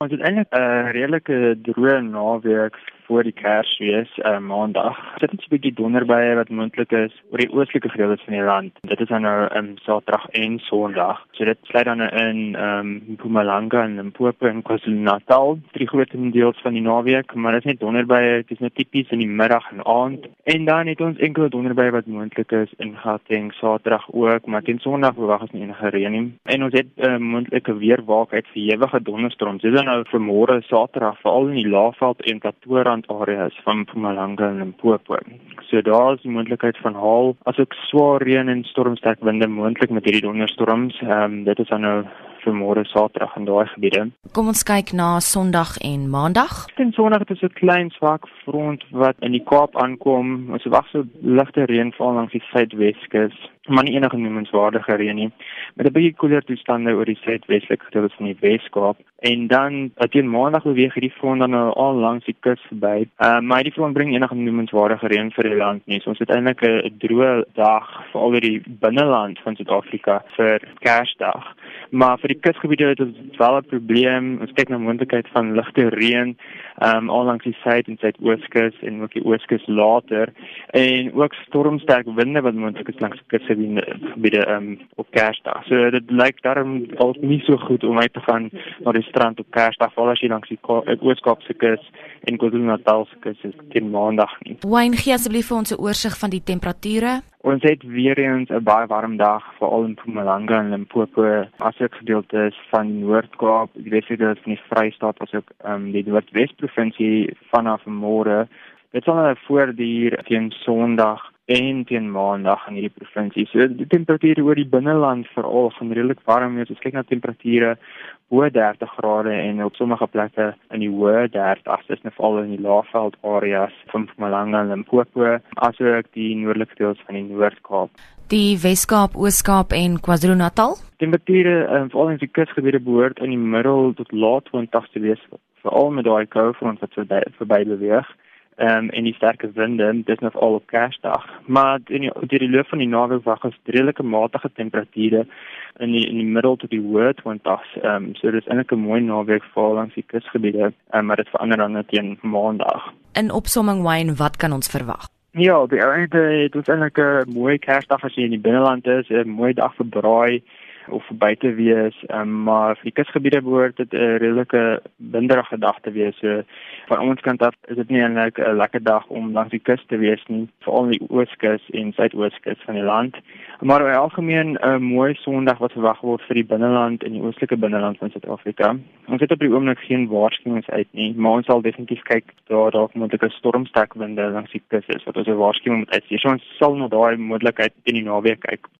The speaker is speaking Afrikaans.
Ons het eintlik 'n redelike droë naweek voor die Kersfees, uh, Maandag. Dit het 'n bietjie donderbye wat moontlik is oor die oostelike gedeeltes van die land. Dit is dan nou um, Saterdag en Sondag. So dit sluit dan in ehm um, Mpumalanga en Limpopo en KwaZulu-Natal, drie groot deels van die naweek, maar dit is net donderbye, dit is net tipies in die middag en aand. En dan het ons enkele donderbye wat moontlik is in Gauteng Saterdag ook, maar teen Sondag verwag ons nie enige reën nie. En ons het 'n uh, moontlike weerwaakheid vir ewige donderstorms. Dit is nou vir môre Saterdag veral in die Laagveld en Pretoria areas van Mpumalanga en Limpopo. So daar is die moontlikheid van haal asook swaar reën en stormsterk winde moontlik met hierdie donderstorms. Ehm um, dit is dan nou vir môre Saterdag in daai gebiede. Kom ons kyk na Sondag en Maandag. Teen Sondag ons 'n klein swak front wat in die Kaap aankom. Ons wag so ligte reënval langs die suidweskus, maar nie enige noemenswaardige reën nie. Met 'n bietjie koeler toestande oor die suidwestelike gedeelte van die Weskaap. En dan teen Maandag beweeg hierdie front dan nou al langs die kus verby. Uh, maar die front bring enige noemenswaardige reën vir die land nie. So ons het eintlik 'n droë dag vir al die binneland van Suid-Afrika vir Kersdag. Maar vir die kusgebiede het ons wel 'n probleem. Ons kyk na moontlikheid van ligte reën ehm um, al langs die suid en suidooskus en ook die ooskus later en ook stormsterk winde wat moontlik is langs kusgebiede ehm um, op Kersdag. So dit lyk daarom al nie so goed om uit te gaan na die strand op Kersdag veral as jy langs die Ooskaapse kus en KwaZulu-Natal se kus is teen Maandag nie. Wayne gee asseblief vir ons 'n oorsig van die temperature. Ons het weer eens 'n baie warm dag veral in Mpumalanga en Limpopo, asook gedeeltes van die Noord-Kaap, die Wes-Kaap en die Vrystaat asook um, die Noordwes provinsie vanaf môre. Dit sal nou voortduur teen Sondag en teen Maandag in hierdie provinsie. So die temperature oor die binneland veral gaan redelik warm wees. Ons kyk na temperature bo 30 grade en op sommige plekke in die hoë 30s, dis net veral in die laagveld areas van Mpumalanga en Limpopo, asook die noordelike dele van die Noord-Kaap. Die Wes-Kaap, Oos-Kaap en KwaZulu-Natal. Temperature um, veral in die kusgebiede behoort in die middel tot laat 20s te wees, veral met daai koue front wat so verby beweeg um, en die sterke winde dis nog al op Kersdag. Maar in die deur die loop van die naweek wag ons redelike matige temperature in die in die middel tot die hoë 20s. Ehm um, so dis eintlik 'n mooi naweek vir langs die kusgebiede, um, maar dit verander dan net teen Maandag. In opsomming Wayne, wat kan ons verwag? Ja, die einde dit is eintlik 'n mooi Kersdag as jy in die binneland is, 'n mooi dag vir braai of buite wees, um, maar vir die kusgebiede behoort dit 'n redelike winderige dag te wees. So van ons kant af is dit nie eintlik 'n lekker dag om langs die kus te wees nie, veral die ooskus en suidooskus van die land. Maar in algemeen 'n mooi Sondag wat verwag word vir die binneland en die oostelike binneland van Suid-Afrika. Ons het op die oomblik geen waarskuwings uit nie, maar ons sal definitief kyk daar dalk moontlike stormsterk winde langs die kus is wat ons 'n waarskuwing moet uitstuur. So ons sal na daai moontlikheid in die naweek kyk.